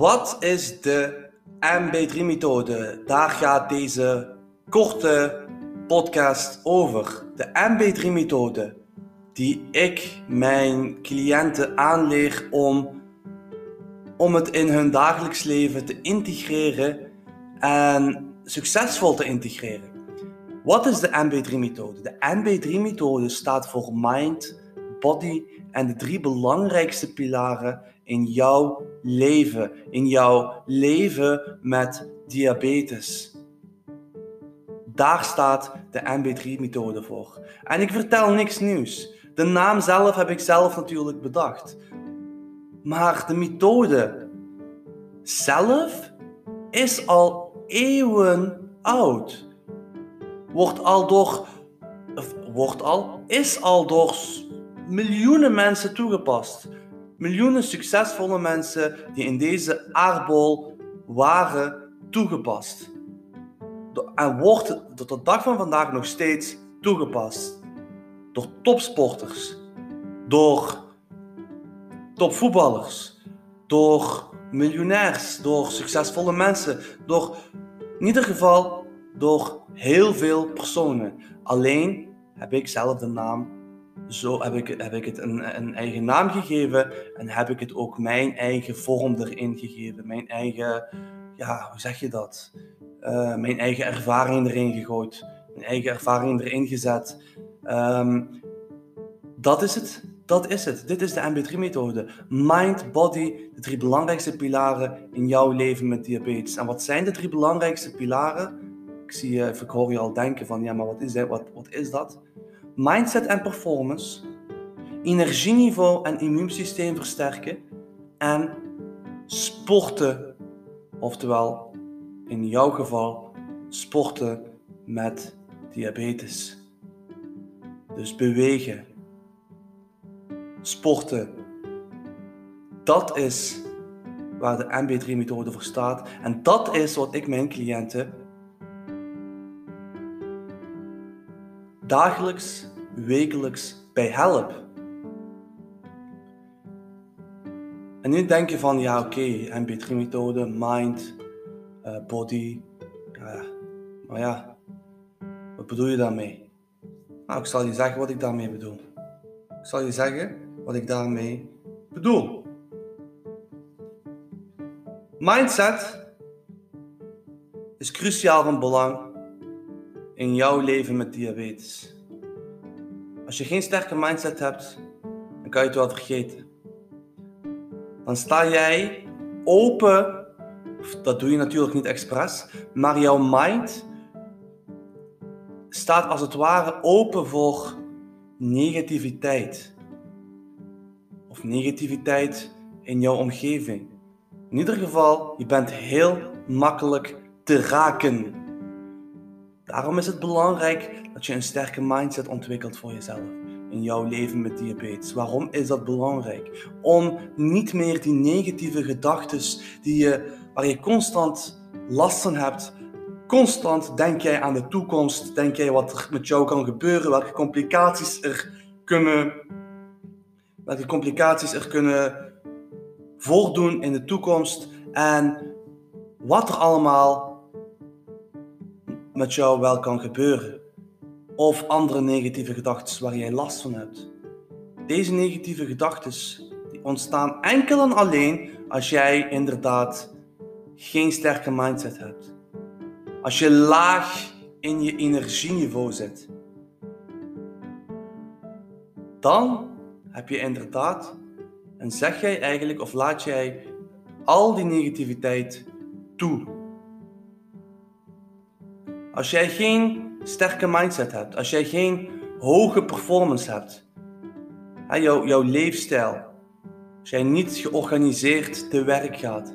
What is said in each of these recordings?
Wat is de MB3-methode? Daar gaat deze korte podcast over. De MB3-methode die ik mijn cliënten aanleer om, om het in hun dagelijks leven te integreren en succesvol te integreren. Wat is de MB3-methode? De MB3-methode staat voor Mind, Body en de drie belangrijkste pilaren in jouw leven, in jouw leven met diabetes. Daar staat de MB3-methode voor. En ik vertel niks nieuws. De naam zelf heb ik zelf natuurlijk bedacht. Maar de methode zelf is al eeuwen oud. Wordt al door, wordt al, is al door miljoenen mensen toegepast. Miljoenen succesvolle mensen die in deze aardbol waren toegepast. En wordt tot de dag van vandaag nog steeds toegepast. Door topsporters, door topvoetballers, door miljonairs, door succesvolle mensen, door in ieder geval door heel veel personen. Alleen heb ik zelf de naam zo heb ik, heb ik het een, een, eigen naam gegeven en heb ik het ook mijn eigen vorm erin gegeven. Mijn eigen, ja, hoe zeg je dat? Uh, mijn eigen ervaring erin gegooid. Mijn eigen ervaring erin gezet. Um, dat is het. Dat is het. Dit is de MB3-methode. Mind, body, de drie belangrijkste pilaren in jouw leven met diabetes. En wat zijn de drie belangrijkste pilaren? Ik zie je, ik hoor je al denken van, ja, maar wat is? Wat, wat is dat? Mindset en performance, energieniveau en immuunsysteem versterken en sporten, oftewel in jouw geval sporten met diabetes. Dus bewegen, sporten, dat is waar de MB3-methode voor staat. En dat is wat ik mijn cliënten dagelijks, wekelijks bij help. En nu denk je van, ja oké, okay, MB3-methode, mind, uh, body, maar ja, wat bedoel je daarmee? Nou, ik zal je zeggen wat ik daarmee bedoel. Ik zal je zeggen wat ik daarmee bedoel. Mindset is cruciaal van belang in jouw leven met diabetes. Als je geen sterke mindset hebt, dan kan je het wel vergeten. Dan sta jij open, dat doe je natuurlijk niet expres, maar jouw mind staat als het ware open voor negativiteit. Of negativiteit in jouw omgeving. In ieder geval, je bent heel makkelijk te raken. Daarom is het belangrijk dat je een sterke mindset ontwikkelt voor jezelf in jouw leven met diabetes. Waarom is dat belangrijk? Om niet meer die negatieve gedachten waar je constant last van hebt. Constant denk jij aan de toekomst, denk jij wat er met jou kan gebeuren, welke complicaties er kunnen, welke complicaties er kunnen voordoen in de toekomst en wat er allemaal met jou wel kan gebeuren. Of andere negatieve gedachten waar jij last van hebt. Deze negatieve gedachten ontstaan enkel en alleen als jij inderdaad geen sterke mindset hebt. Als je laag in je energieniveau zit. Dan heb je inderdaad en zeg jij eigenlijk of laat jij al die negativiteit toe als jij geen sterke mindset hebt, als jij geen hoge performance hebt, hè, jouw, jouw leefstijl, als jij niet georganiseerd te werk gaat,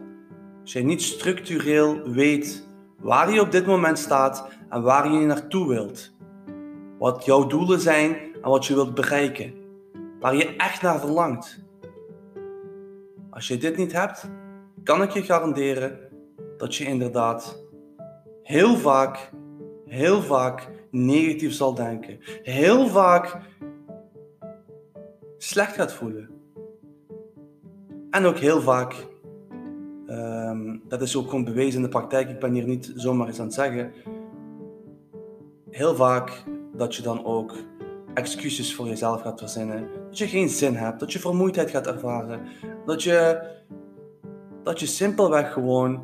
als jij niet structureel weet waar je op dit moment staat en waar je naartoe wilt, wat jouw doelen zijn en wat je wilt bereiken, waar je echt naar verlangt. Als je dit niet hebt, kan ik je garanderen dat je inderdaad heel vaak heel vaak negatief zal denken. Heel vaak slecht gaat voelen. En ook heel vaak ehm, dat is ook gewoon bewezen in de praktijk. Ik ben hier niet zomaar eens aan het zeggen. Heel vaak dat je dan ook excuses voor jezelf gaat verzinnen. Dat je geen zin hebt, dat je vermoeidheid gaat ervaren. Dat je, dat je simpelweg gewoon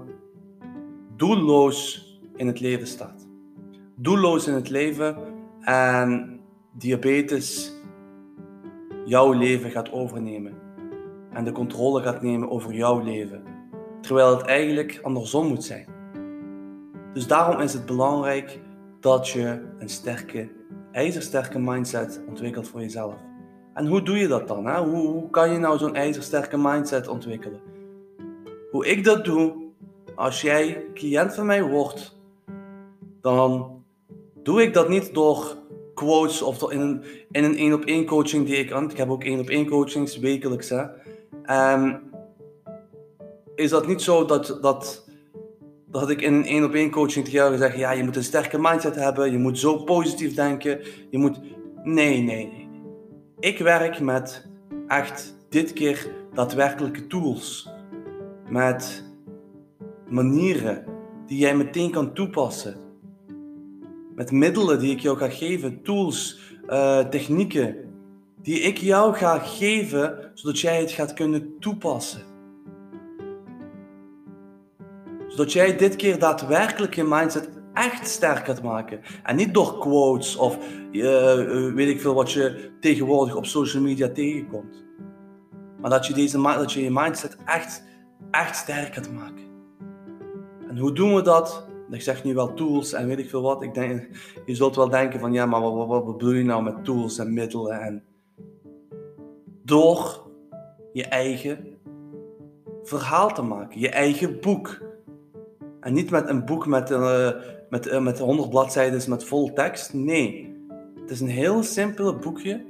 doelloos in het leven staat. Doelloos in het leven en diabetes jouw leven gaat overnemen. En de controle gaat nemen over jouw leven. Terwijl het eigenlijk andersom moet zijn. Dus daarom is het belangrijk dat je een sterke, ijzersterke mindset ontwikkelt voor jezelf. En hoe doe je dat dan? Hè? Hoe, hoe kan je nou zo'n ijzersterke mindset ontwikkelen? Hoe ik dat doe, als jij cliënt van mij wordt, dan doe ik dat niet door quotes of in een in een één op één coaching die ik aan. Ik heb ook één op één coachings wekelijks. Hè. Um, is dat niet zo dat, dat, dat ik in een één op één coaching tegen jou zeg: ja, je moet een sterke mindset hebben, je moet zo positief denken, je moet. Nee, nee, nee. Ik werk met echt dit keer daadwerkelijke tools. Met manieren die jij meteen kan toepassen. Met middelen die ik jou ga geven, tools, uh, technieken, die ik jou ga geven, zodat jij het gaat kunnen toepassen. Zodat jij dit keer daadwerkelijk je mindset echt sterk gaat maken. En niet door quotes of uh, weet ik veel wat je tegenwoordig op social media tegenkomt. Maar dat je, deze, dat je je mindset echt, echt sterk gaat maken. En hoe doen we dat? Ik zeg nu wel tools en weet ik veel wat. Ik denk, je zult wel denken van ja, maar wat, bedoel je nou met tools en middelen? En door je eigen verhaal te maken, je eigen boek. En niet met een boek met, uh, met, uh, met 100 bladzijden met vol tekst. Nee, het is een heel simpel boekje,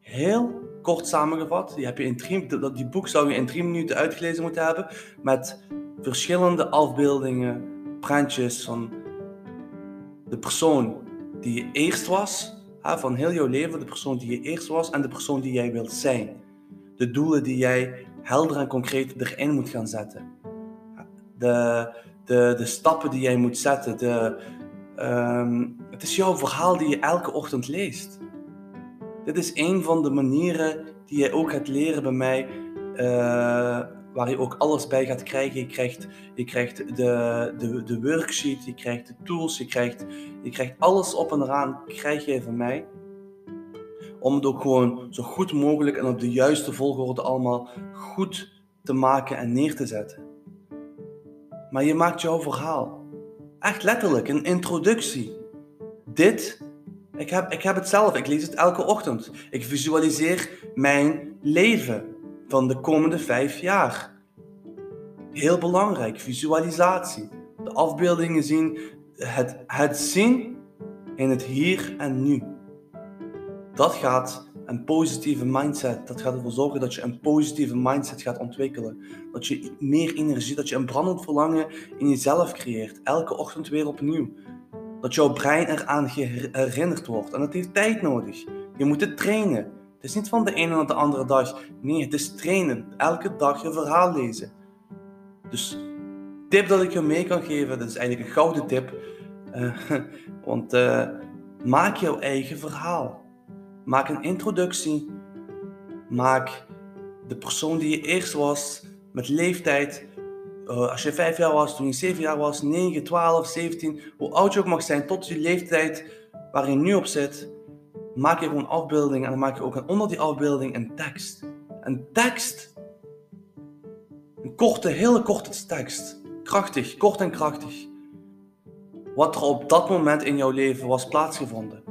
heel kort samengevat. Die, heb je in drie, die boek zou je in drie minuten uitgelezen moeten hebben met verschillende afbeeldingen, prentjes van de persoon die je eerst was, van heel jouw leven, de persoon die je eerst was en de persoon die jij wilt zijn. De doelen die jij helder en concreet erin moet gaan zetten. De, de, de stappen die jij moet zetten. De, ehm, het is jouw verhaal die je elke ochtend leest. Dit is een van de manieren die jij ook gaat leren bij mij. Uh, waar je ook alles bij gaat krijgen. Je krijgt, je krijgt de, de, de worksheet, je krijgt de tools, je krijgt, je krijgt alles op en eraan, krijg je van mij. Om het ook gewoon zo goed mogelijk en op de juiste volgorde allemaal goed te maken en neer te zetten. Maar je maakt jouw verhaal. Echt letterlijk, een introductie. Dit, ik heb, ik heb het zelf, ik lees het elke ochtend. Ik visualiseer mijn leven van de komende vijf jaar. Heel belangrijk, visualisatie. De afbeeldingen zien, het, het zien in het hier en nu. Dat gaat een positieve mindset, dat gaat ervoor zorgen dat je een positieve mindset gaat ontwikkelen. Dat je meer energie, dat je een brandend verlangen in jezelf creëert, elke ochtend weer opnieuw. Dat jouw brein eraan herinnerd wordt. En dat heeft tijd nodig. Je moet het trainen. Het is niet van de ene naar de andere dag. Nee, het is trainen. Elke dag je verhaal lezen. Dus tip dat ik je mee kan geven, dat is eigenlijk een gouden tip. Uh, want uh, maak jouw eigen verhaal. Maak een introductie. Maak de persoon die je eerst was, met leeftijd. Uh, als je vijf jaar was, toen je zeven jaar was, 9, 12, 17, hoe oud je ook mag zijn, tot die leeftijd waar je nu op zit maak je gewoon afbeeldingen en dan maak je ook onder die afbeelding een tekst. Een tekst. Een korte, hele korte tekst. Krachtig, kort en krachtig. Wat er op dat moment in jouw leven was plaatsgevonden.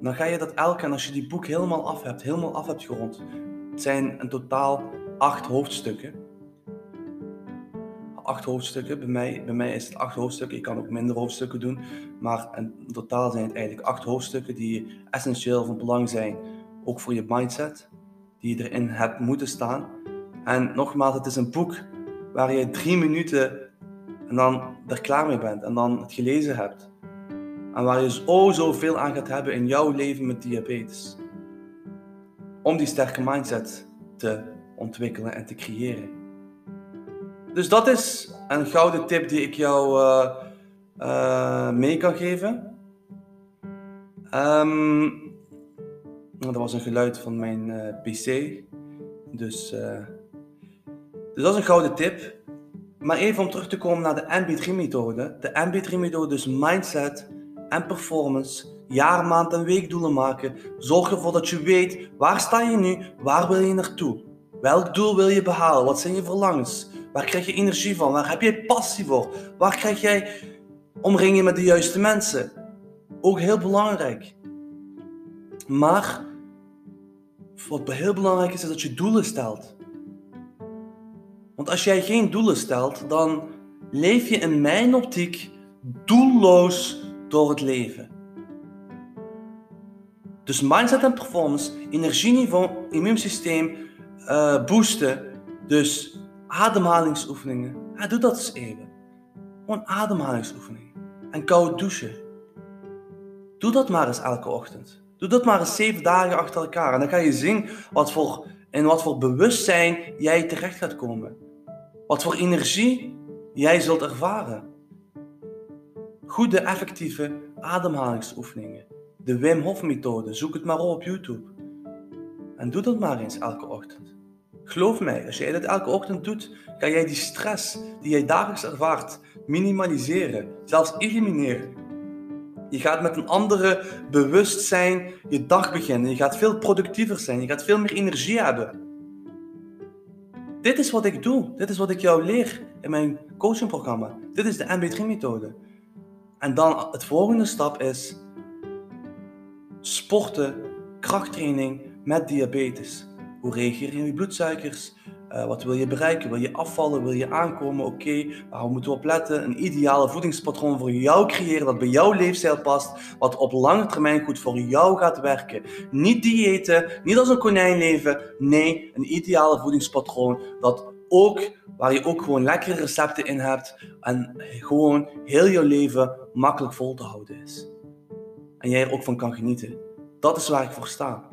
Dan ga je dat elke, en als je die boek helemaal af hebt, helemaal af hebt gerond. Het zijn in totaal acht hoofdstukken acht hoofdstukken. Bij mij, bij mij is het acht hoofdstukken. Ik kan ook minder hoofdstukken doen. Maar in totaal zijn het eigenlijk acht hoofdstukken die essentieel van belang zijn. Ook voor je mindset. Die je erin hebt moeten staan. En nogmaals, het is een boek waar je drie minuten en dan er klaar mee bent. En dan het gelezen hebt. En waar je zo zoveel aan gaat hebben in jouw leven met diabetes. Om die sterke mindset te ontwikkelen en te creëren. Dus dat is een gouden tip die ik jou uh, uh, mee kan geven. Um, dat was een geluid van mijn uh, PC. Dus, dus dat is een gouden tip. Maar even om terug te komen naar de MB3-methode. De MB3-methode is mindset en performance. Jaar, maand en weekdoelen maken. Zorg ervoor dat je weet waar sta je nu, waar wil je naartoe. Welk doel wil je behalen? Wat zijn je verlangens? Waar krijg je energie van? Waar heb je passie voor? Waar krijg jij omringen met de juiste mensen? Ook heel belangrijk. Maar wat heel belangrijk is, is dat je doelen stelt. Want als jij geen doelen stelt, dan leef je in mijn optiek doelloos door het leven. Dus mindset en performance, energieniveau, immuunsysteem uh, boosten. Dus ademhalingsoefeningen. Doe dat eens even. Gewoon ademhalingsoefeningen. En koud douchen. Doe dat maar eens elke ochtend. Doe dat maar eens zeven dagen achter elkaar. En dan ga je zien wat voor, in wat voor bewustzijn jij terecht gaat komen. Wat voor energie jij zult ervaren. Goede, effectieve ademhalingsoefeningen. De Wim Hof methode. Zoek het maar op op YouTube. En doe dat maar eens elke ochtend. Geloof mij, als jij dat elke ochtend doet, kan jij die stress die jij dagelijks ervaart minimaliseren, zelfs elimineren. Je gaat met een andere bewustzijn je dag beginnen. Je gaat veel productiever zijn. Je gaat veel meer energie hebben. Dit is wat ik doe. Dit is wat ik jou leer in mijn coachingprogramma. Dit is de MB3-methode. En dan het volgende stap is sporten, krachttraining met diabetes. Hoe reageer je op je bloedsuikers? Uh, wat wil je bereiken? Wil je afvallen? Wil je aankomen? Oké, okay, waar moeten we op letten? Een ideale voedingspatroon voor jou creëren dat bij jouw leefstijl past, wat op lange termijn goed voor jou gaat werken. Niet diëten, niet als een konijn leven. Nee, een ideale voedingspatroon dat ook, waar je ook gewoon lekkere recepten in hebt en gewoon heel je leven makkelijk vol te houden is. En jij er ook van kan genieten. Dat is waar ik voor sta.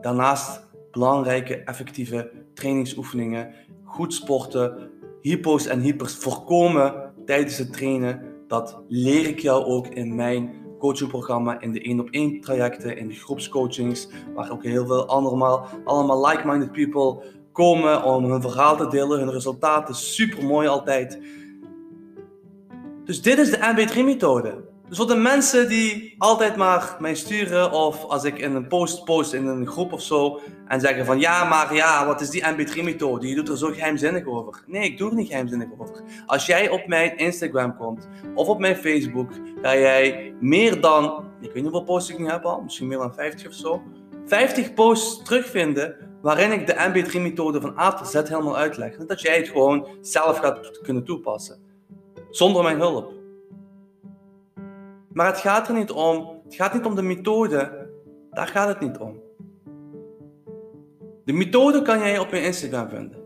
Daarnaast belangrijke, effectieve trainingsoefeningen, goed sporten, hypo's en hypers voorkomen tijdens het trainen. Dat leer ik jou ook in mijn coachingprogramma, in de 1 op 1 trajecten, in de groepscoachings, waar ook heel veel allemaal, allemaal like-minded people komen om hun verhaal te delen, hun resultaten. Super mooi altijd. Dus dit is de MB3-methode. Dus voor de mensen die altijd maar mij sturen of als ik in een post post in een groep of zo en zeggen van ja, maar ja, wat is die MB3-methode? Je doet er zo geheimzinnig over. Nee, ik doe er niet geheimzinnig over. Als jij op mijn Instagram komt of op mijn Facebook, ga jij meer dan, ik weet niet hoeveel posts ik nu heb al, misschien meer dan 50 of zo, 50 posts terugvinden waarin ik de MB3-methode van A tot Z helemaal uitleg. Dat jij het gewoon zelf gaat kunnen toepassen. Zonder mijn hulp. Maar het gaat er niet om. Het gaat niet om de methode. Daar gaat het niet om. De methode kan jij op je Instagram vinden.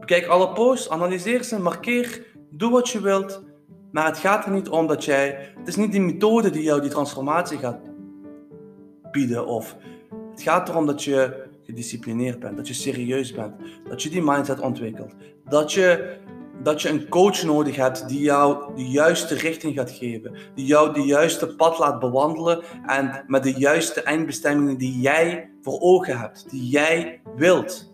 Bekijk alle posts, analyseer ze, markeer, doe wat je wilt. Maar het gaat er niet om dat jij. Het is niet die methode die jou die transformatie gaat bieden. Of het gaat erom dat je gedisciplineerd bent, dat je serieus bent, dat je die mindset ontwikkelt. Dat je dat je een coach nodig hebt die jou de juiste richting gaat geven, die jou de juiste pad laat bewandelen en met de juiste eindbestemmingen die jij voor ogen hebt, die jij wilt.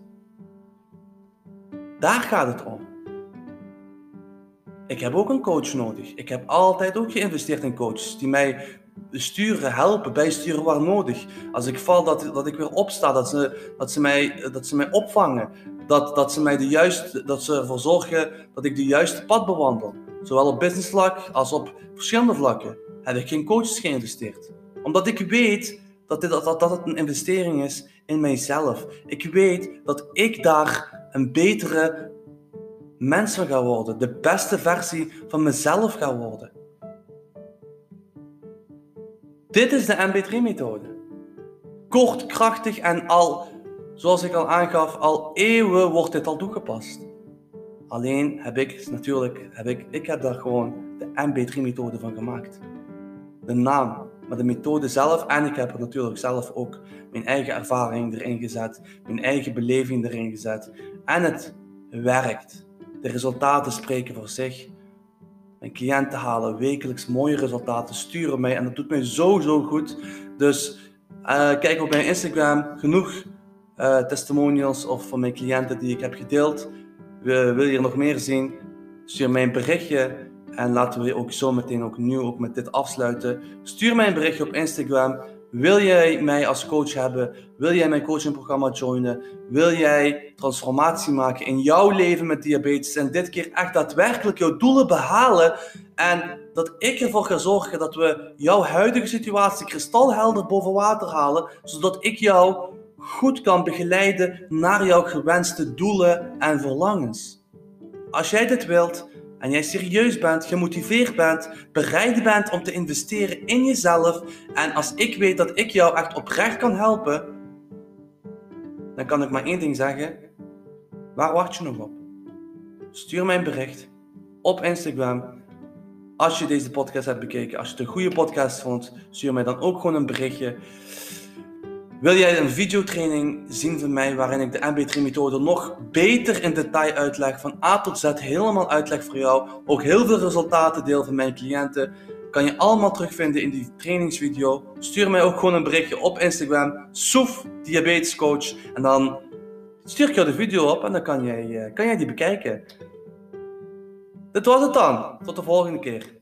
Daar gaat het om. Ik heb ook een coach nodig. Ik heb altijd ook geïnvesteerd in coaches die mij sturen, helpen, bijsturen waar nodig. Als ik val, dat, dat ik weer opsta, dat ze, dat ze, mij, dat ze mij opvangen. Dat, dat, ze mij de juiste, dat ze ervoor zorgen dat ik de juiste pad bewandel. Zowel op businessvlak als op verschillende vlakken heb ik geen coaches geïnvesteerd. Omdat ik weet dat, dit, dat, dat het een investering is in mijzelf. Ik weet dat ik daar een betere mens van ga worden. De beste versie van mezelf ga worden. Dit is de MB3-methode. Kort, krachtig en al, zoals ik al aangaf, al eeuwen wordt dit al toegepast. Alleen heb ik natuurlijk, heb ik, ik heb daar gewoon de MB3-methode van gemaakt. De naam, maar de methode zelf. En ik heb er natuurlijk zelf ook mijn eigen ervaring erin gezet, mijn eigen beleving erin gezet. En het werkt. De resultaten spreken voor zich. Mijn cliënten halen wekelijks mooie resultaten, sturen mij en dat doet mij zo, zo goed. Dus uh, kijk op mijn Instagram, genoeg uh, testimonials of van mijn cliënten die ik heb gedeeld. wil je nog meer zien? Stuur mij een berichtje en laten we ook zo meteen ook nu ook met dit afsluiten. Stuur mij een berichtje op Instagram. Wil jij mij als coach hebben? Wil jij mijn coachingprogramma joinen? Wil jij transformatie maken in jouw leven met diabetes en dit keer echt daadwerkelijk jouw doelen behalen? En dat ik ervoor ga zorgen dat we jouw huidige situatie kristalhelder boven water halen, zodat ik jou goed kan begeleiden naar jouw gewenste doelen en verlangens. Als jij dit wilt, en jij serieus bent, gemotiveerd bent, bereid bent om te investeren in jezelf en als ik weet dat ik jou echt oprecht kan helpen, dan kan ik maar één ding zeggen. Waar wacht je nog op? Stuur mij een bericht op Instagram. Als je deze podcast hebt bekeken, als je het een goede podcast vond, stuur mij dan ook gewoon een berichtje. Wil jij een videotraining zien van mij waarin ik de MB3-methode nog beter in detail uitleg, van A tot Z helemaal uitleg voor jou, ook heel veel resultaten deel van mijn cliënten, kan je allemaal terugvinden in die trainingsvideo. Stuur mij ook gewoon een berichtje op Instagram, Soef Diabetes Coach, en dan stuur ik jou de video op en dan kan jij, eh, kan jij die bekijken. Dit was het dan. Tot de volgende keer.